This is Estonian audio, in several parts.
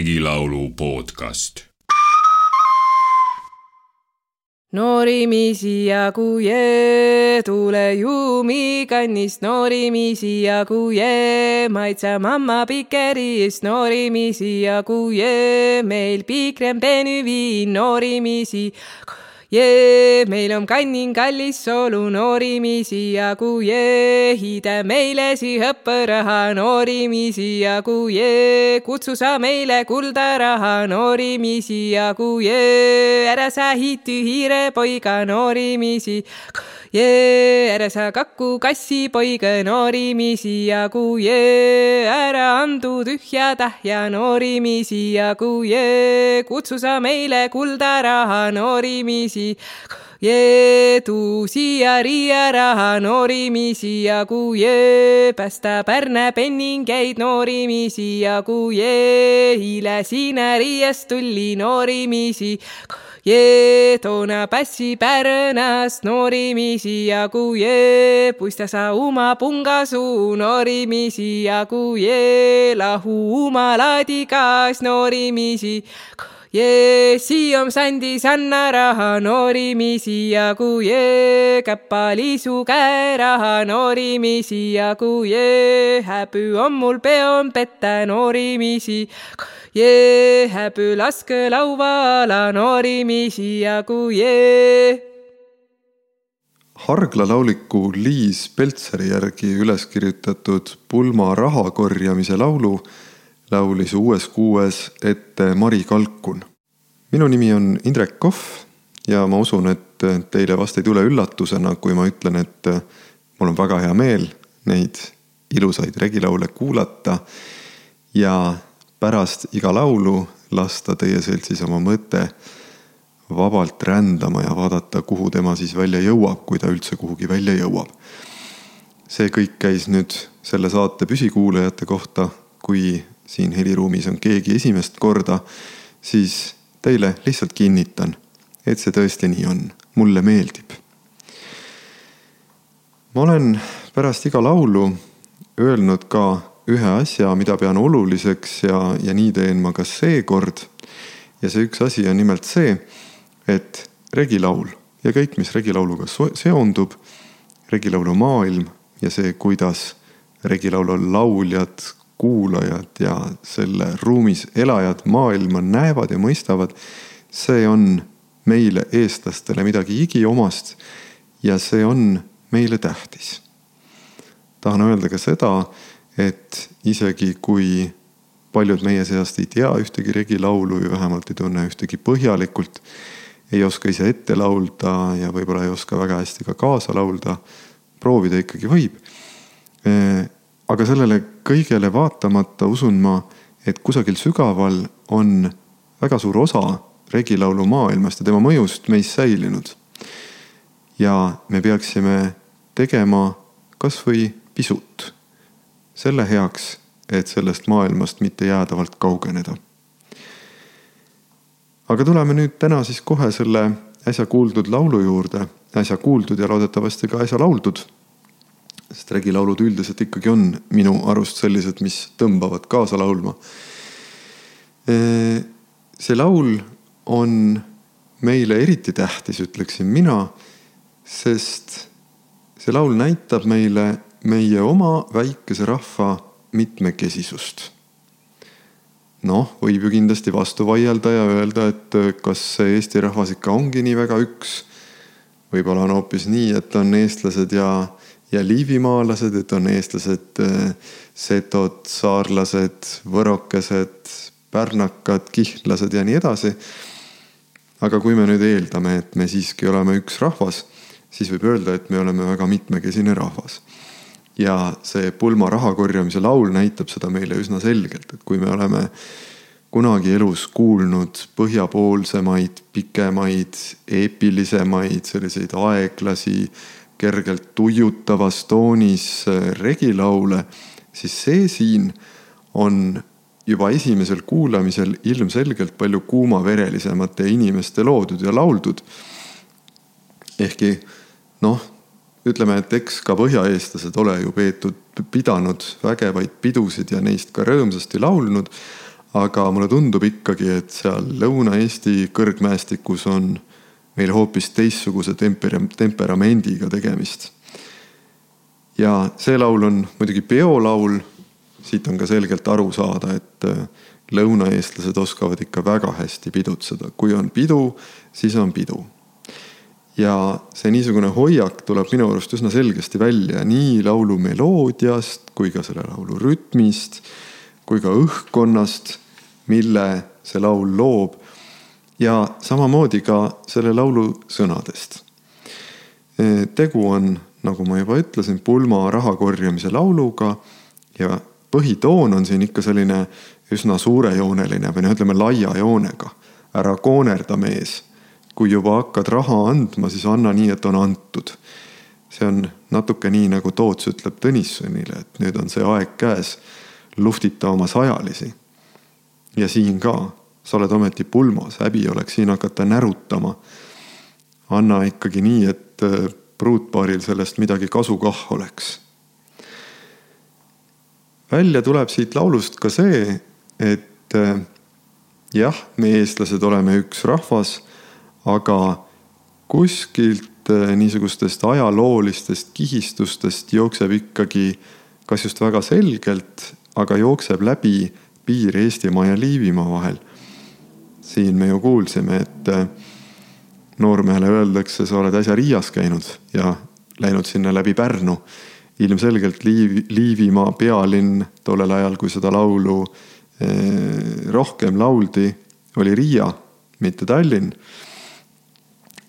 Regilaulu podcast. noorimisi jagu jee, tule juumi kannist noorimisi jagu jee, maitse mamma pikeris. Noorimisi jagu jee, meil pikrem penüviin noorimisi jee, meil on kannin kallis soolu noorimisi jagu jee, hiide meile sihõppõraha noorimisi jagu jee, kutsu sa meile kuldaraha noorimisi jagu jee, ära sa hiiti hiirepoiga noorimisi jee, ära sa kaku kassipoiga noorimisi jagu jee, ära andu tühja tähja noorimisi jagu jee, kutsu sa meile kuldaraha noorimisi noorimisi. jee, tuu siia Riia raha noorimisi jagu päästa Pärne penningeid noorimisi jagu eile siina Riiast tuli noorimisi jee, toona passi Pärnas noorimisi jagu jee, puista sa uma pungasuu noorimisi jagu lahu uma laadigas noorimisi jee, siom sandi sanna raha noorimisi jagu jee, käpaliisu käeraha noorimisi jagu jee, häbi on mul peon petta noorimisi. Jee, häbi laske laua ala noorimisi jagu jee harglalaulliku Liis Peltseri järgi üles kirjutatud Pulma raha korjamise laulu laulis uues kuues ette Mari Kalkun. minu nimi on Indrek Kohv ja ma usun, et teile vast ei tule üllatusena, kui ma ütlen, et mul on väga hea meel neid ilusaid regilaule kuulata ja pärast iga laulu lasta teie seltsis oma mõte vabalt rändama ja vaadata, kuhu tema siis välja jõuab, kui ta üldse kuhugi välja jõuab. see kõik käis nüüd selle saate püsikuulajate kohta, kui siin heliruumis on keegi esimest korda, siis teile lihtsalt kinnitan, et see tõesti nii on, mulle meeldib. ma olen pärast iga laulu öelnud ka ühe asja, mida pean oluliseks ja, ja nii teen ma ka seekord. ja see üks asi on nimelt see, et regilaul ja kõik, mis regilauluga seondub, regilaulu maailm ja see, kuidas regilaulu lauljad, kuulajad ja selle ruumis elajad maailma näevad ja mõistavad, see on meile, eestlastele midagi igiomast ja see on meile tähtis. tahan öelda ka seda, et isegi kui paljud meie seast ei tea ühtegi regilaulu või vähemalt ei tunne ühtegi põhjalikult, ei oska ise ette laulda ja võib-olla ei oska väga hästi ka kaasa laulda, proovida ikkagi võib aga sellele kõigele vaatamata usun ma, et kusagil sügaval on väga suur osa regilaulu maailmast ja tema mõjust meis säilinud. ja me peaksime tegema kasvõi pisut selle heaks, et sellest maailmast mitte jäädavalt kaugeneda. aga tuleme nüüd täna siis kohe selle äsja kuuldud laulu juurde, äsja kuuldud ja loodetavasti ka äsja lauldud sest regilaulud üldiselt ikkagi on minu arust sellised, mis tõmbavad kaasa laulma. see laul on meile eriti tähtis, ütleksin mina, sest see laul näitab meile meie oma väikese rahva mitmekesisust. noh, võib ju kindlasti vastu vaielda ja öelda, et kas see eesti rahvas ikka ongi nii väga üks. võib-olla on hoopis nii, et on eestlased ja ja liivimaalased, et on eestlased, äh, setod, saarlased, võrokesed, pärnakad, kihnlased ja nii edasi. aga kui me nüüd eeldame, et me siiski oleme üks rahvas, siis võib öelda, et me oleme väga mitmekesine rahvas. ja see pulma raha korjamise laul näitab seda meile üsna selgelt, et kui me oleme kunagi elus kuulnud põhjapoolsemaid, pikemaid, eepilisemaid, selliseid aeglasi kergelt tuiutavas toonis äh, regilaule, siis see siin on juba esimesel kuulamisel ilmselgelt palju kuumaverelisemate inimeste loodud ja lauldud. ehkki noh, ütleme, et eks ka põhjaeestlased ole ju peetud, pidanud vägevaid pidusid ja neist ka rõõmsasti laulnud. aga mulle tundub ikkagi, et seal Lõuna-Eesti kõrgmäestikus on meil hoopis teistsuguse tempera-, temperamendiga tegemist. ja see laul on muidugi peolaul, siit on ka selgelt aru saada, et äh, lõunaeestlased oskavad ikka väga hästi pidutseda, kui on pidu, siis on pidu. ja see niisugune hoiak tuleb minu arust üsna selgesti välja nii laulu meloodiast kui ka selle laulu rütmist kui ka õhkkonnast, mille see laul loob ja samamoodi ka selle laulu sõnadest. tegu on, nagu ma juba ütlesin, pulma raha korjamise lauluga ja põhitoon on siin ikka selline üsna suurejooneline või noh, ütleme laia joonega. ära koonerda, mees. kui juba hakkad raha andma, siis anna nii, et on antud. see on natuke nii, nagu Toots ütleb Tõnissonile, et nüüd on see aeg käes, luhtita oma sajalisi. ja siin ka, sa oled ometi pulmas, häbi oleks siin hakata närutama. anna ikkagi nii, et äh, pruutpaaril sellest midagi kasu kah oleks välja tuleb siit laulust ka see, et äh, jah, me eestlased oleme üks rahvas, aga kuskilt äh, niisugustest ajaloolistest kihistustest jookseb ikkagi, kas just väga selgelt, aga jookseb läbi piir Eestimaa ja Liivimaa vahel. Siin me ju kuulsime, et äh, noormehele öeldakse, sa oled äsja Riias käinud ja läinud sinna läbi Pärnu. ilmselgelt Liiv, Liivimaa pealinn tollel ajal, kui seda laulu Eh, rohkem lauldi, oli Riia, mitte Tallinn.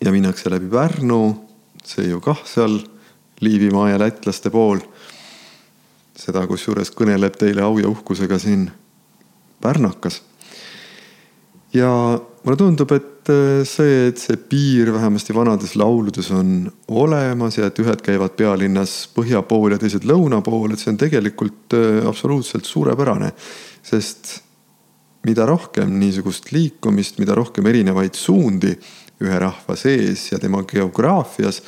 ja minnakse läbi Pärnu, see ju kah seal Liivimaa ja lätlaste pool. seda kusjuures kõneleb teile au ja uhkusega siin pärnakas. Ja mulle tundub, et eh, see, et see piir vähemasti vanades lauludes on olemas ja et ühed käivad pealinnas põhja pool ja teised lõuna pool, et see on tegelikult eh, absoluutselt suurepärane sest mida rohkem niisugust liikumist, mida rohkem erinevaid suundi ühe rahva sees ja tema geograafias,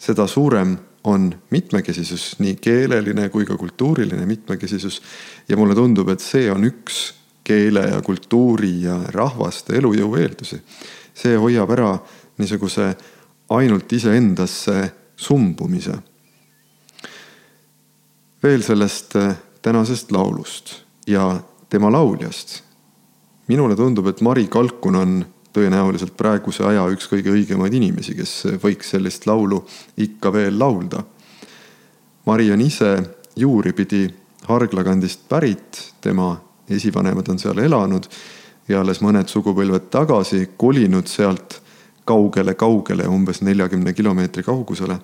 seda suurem on mitmekesisus, nii keeleline kui ka kultuuriline mitmekesisus. ja mulle tundub, et see on üks keele ja kultuuri ja rahvaste elujõu eeldusi. see hoiab ära niisuguse ainult iseendasse sumbumise. veel sellest tänasest laulust ja tema lauljast. minule tundub, et Mari Kalkun on tõenäoliselt praeguse aja üks kõige õigemaid inimesi, kes võiks sellist laulu ikka veel laulda. Mari on ise juuripidi Hargla kandist pärit, tema esivanemad on seal elanud ja alles mõned sugupõlved tagasi kolinud sealt kaugele-kaugele, umbes neljakümne kilomeetri kaugusele.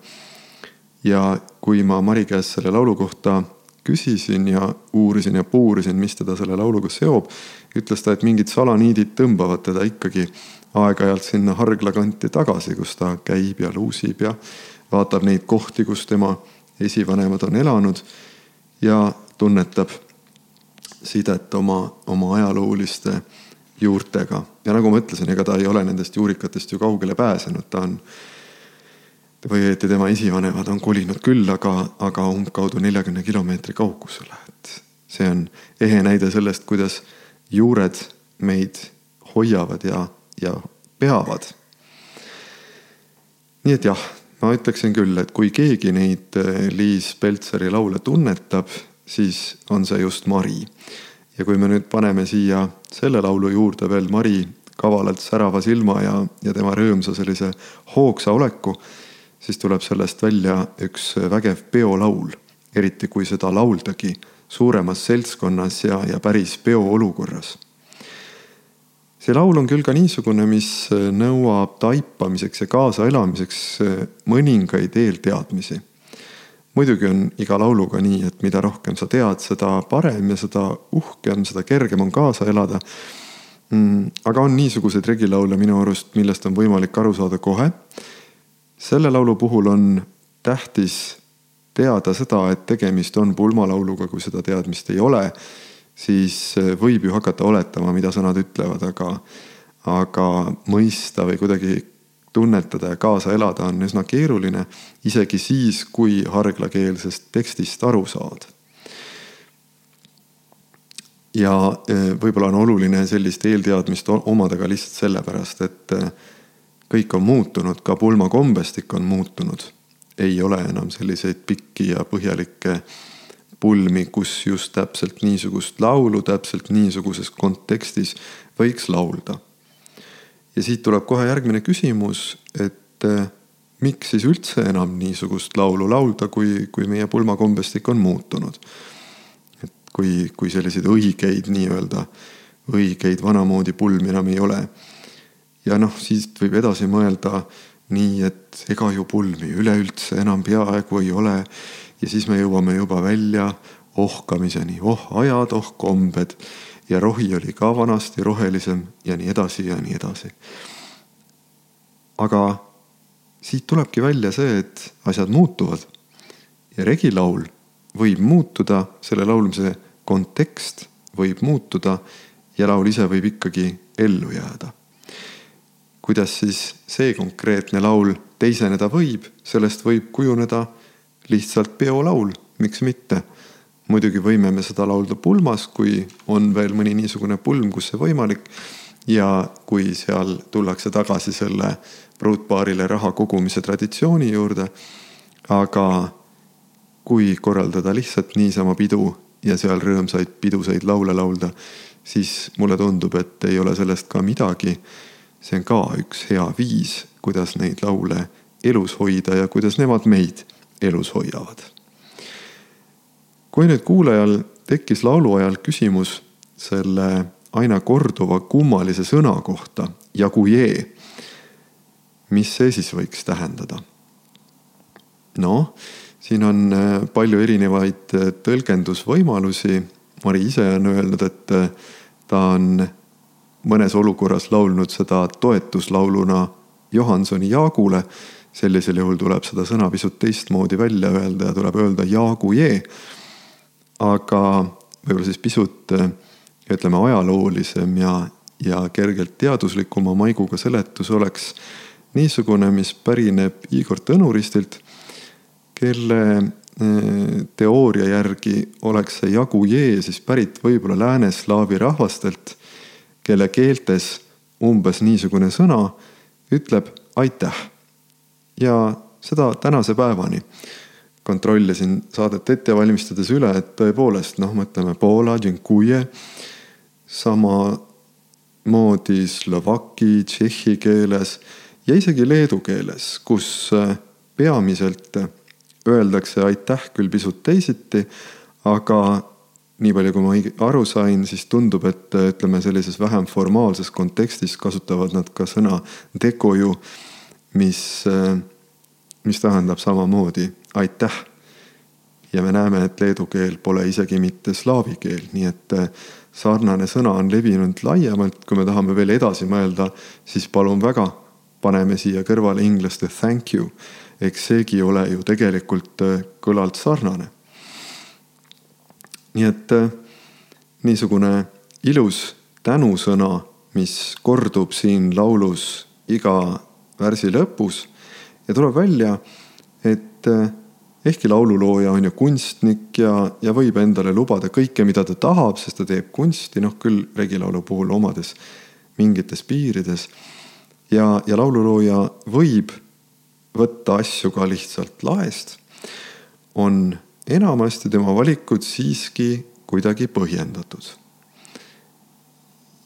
ja kui ma Mari käest selle laulu kohta küsisin ja uurisin ja puurisin, mis teda selle lauluga seob, ütles ta, et mingid salaniidid tõmbavad teda ikkagi aeg-ajalt sinna Hargla kanti tagasi, kus ta käib ja luusib ja vaatab neid kohti, kus tema esivanemad on elanud ja tunnetab sidet oma, oma ajalooliste juurtega. ja nagu ma ütlesin, ega ta ei ole nendest juurikatest ju kaugele pääsenud, ta on või õieti tema esivanemad on kolinud küll, aga, aga umbkaudu neljakümne kilomeetri kaugusele, et see on ehe näide sellest, kuidas juured meid hoiavad ja, ja peavad. nii et jah, ma ütleksin küll, et kui keegi neid Liis Peltseri laule tunnetab, siis on see just Mari. ja kui me nüüd paneme siia selle laulu juurde veel Mari kavalalt särava silma ja, ja tema rõõmsa sellise hoogsa oleku siis tuleb sellest välja üks vägev peolaul, eriti kui seda lauldagi suuremas seltskonnas ja, ja päris peoolukorras. see laul on küll ka niisugune, mis nõuab taipamiseks ja kaasaelamiseks mõningaid eelteadmisi. Muidugi on iga lauluga nii, et mida rohkem sa tead, seda parem ja seda uhkem, seda kergem on kaasa elada. Mm, aga on niisuguseid regilaule minu arust, millest on võimalik aru saada kohe. Selle laulu puhul on tähtis teada seda, et tegemist on pulmalauluga, kui seda teadmist ei ole, siis eh, võib ju hakata oletama, mida sõnad ütlevad, aga, aga mõista või kuidagi tunnetada ja kaasa elada on üsna keeruline, isegi siis, kui harglakeelsest tekstist aru saad. ja eh, võib-olla on oluline sellist eelteadmist omada ka lihtsalt sellepärast, et eh, kõik on muutunud, ka pulmakombestik on muutunud. ei ole enam selliseid pikki ja põhjalikke pulmi, kus just täpselt niisugust laulu täpselt niisuguses kontekstis võiks laulda. Ja siit tuleb kohe järgmine küsimus, et eh, miks siis üldse enam niisugust laulu laulda, kui, kui meie pulmakombestik on muutunud kui, kui selliseid õigeid nii-öelda, õigeid vanamoodi pulmi enam ei ole. ja noh, siit võib edasi mõelda nii, et ega ju pulmi üleüldse enam peaaegu ei ole. ja siis me jõuame juba välja ohkamiseni, oh ajad, oh kombed ja rohi oli ka vanasti rohelisem ja nii edasi ja nii edasi. aga siit tulebki välja see, et asjad muutuvad ja regilaul võib muutuda, selle laulmise kontekst võib muutuda ja laul ise võib ikkagi ellu jääda. kuidas siis see konkreetne laul teiseneda võib, sellest võib kujuneda lihtsalt peolaul, miks mitte. Muidugi võime me seda laulda pulmas, kui on veel mõni niisugune pulm, kus see võimalik. ja kui seal tullakse tagasi selle pruutpaarile raha kogumise traditsiooni juurde. aga kui korraldada lihtsalt niisama pidu ja seal rõõmsaid pidusaid laule laulda, siis mulle tundub, et ei ole sellest ka midagi. see on ka üks hea viis, kuidas neid laule elus hoida ja kuidas nemad meid elus hoiavad. Kui nüüd kuulajal tekkis laulu ajal küsimus selle aina korduva kummalise sõna kohta, jagujee, mis see siis võiks tähendada? noh siin on äh, palju erinevaid äh, tõlgendusvõimalusi. Mari ise on öelnud, et äh, ta on mõnes olukorras laulnud seda toetuslauluna Johansoni Jaagule. sellisel juhul tuleb seda sõna pisut teistmoodi välja öelda ja tuleb öelda Jaagujee. Aga võib-olla siis pisut ütleme ajaloolisem ja, ja kergelt teaduslikuma maiguga seletus oleks niisugune, mis pärineb Igor Tõnuristilt kelle eh, teooria järgi oleks see jagu jee siis pärit võib-olla lääneslaavi rahvastelt, kelle keeltes umbes niisugune sõna ütleb aitäh. ja seda tänase päevani. Kontrollisin saadet ette valmistades üle, et tõepoolest noh, mõtleme Poola, Dziękuję, samamoodi slovaki, tšehhi keeles ja isegi leedu keeles, kus eh, peamiselt öeldakse aitäh küll pisut teisiti, aga nii palju, kui ma aru sain, siis tundub, et ütleme, sellises vähem formaalses kontekstis kasutavad nad ka sõna dekoju, mis, mis tähendab samamoodi aitäh. ja me näeme, et leedu keel pole isegi mitte slaavi keel, nii et sarnane sõna on levinud laiemalt, kui me tahame veel edasi mõelda, siis palun väga, paneme siia kõrvale inglaste thank you eks seegi ole ju tegelikult äh, kõlalt sarnane. nii et äh, niisugune ilus tänusõna, mis kordub siin laulus iga värsi lõpus ja tuleb välja, et äh, ehkki laululooja on ju kunstnik ja, ja võib endale lubada kõike, mida ta tahab, sest ta teeb kunsti, noh küll regilaulu puhul omades mingites piirides. ja, ja laululooja võib võtta asju ka lihtsalt laest, on enamasti tema valikud siiski kuidagi põhjendatud.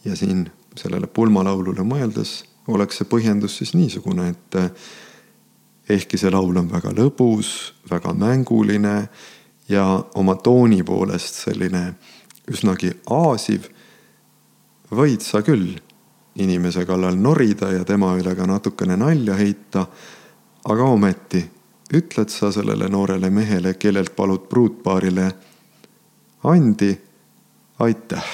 ja siin sellele pulmalaulule mõeldes oleks see põhjendus siis niisugune, et ehkki see laul on väga lõbus, väga mänguline ja oma tooni poolest selline üsnagi aasiv, võid sa küll inimese kallal norida ja tema üle ka natukene nalja heita aga ometi ütled sa sellele noorele mehele, kellelt palud pruutpaarile andi, aitäh.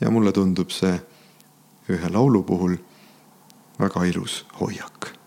ja mulle tundub see ühe laulu puhul väga ilus hoiak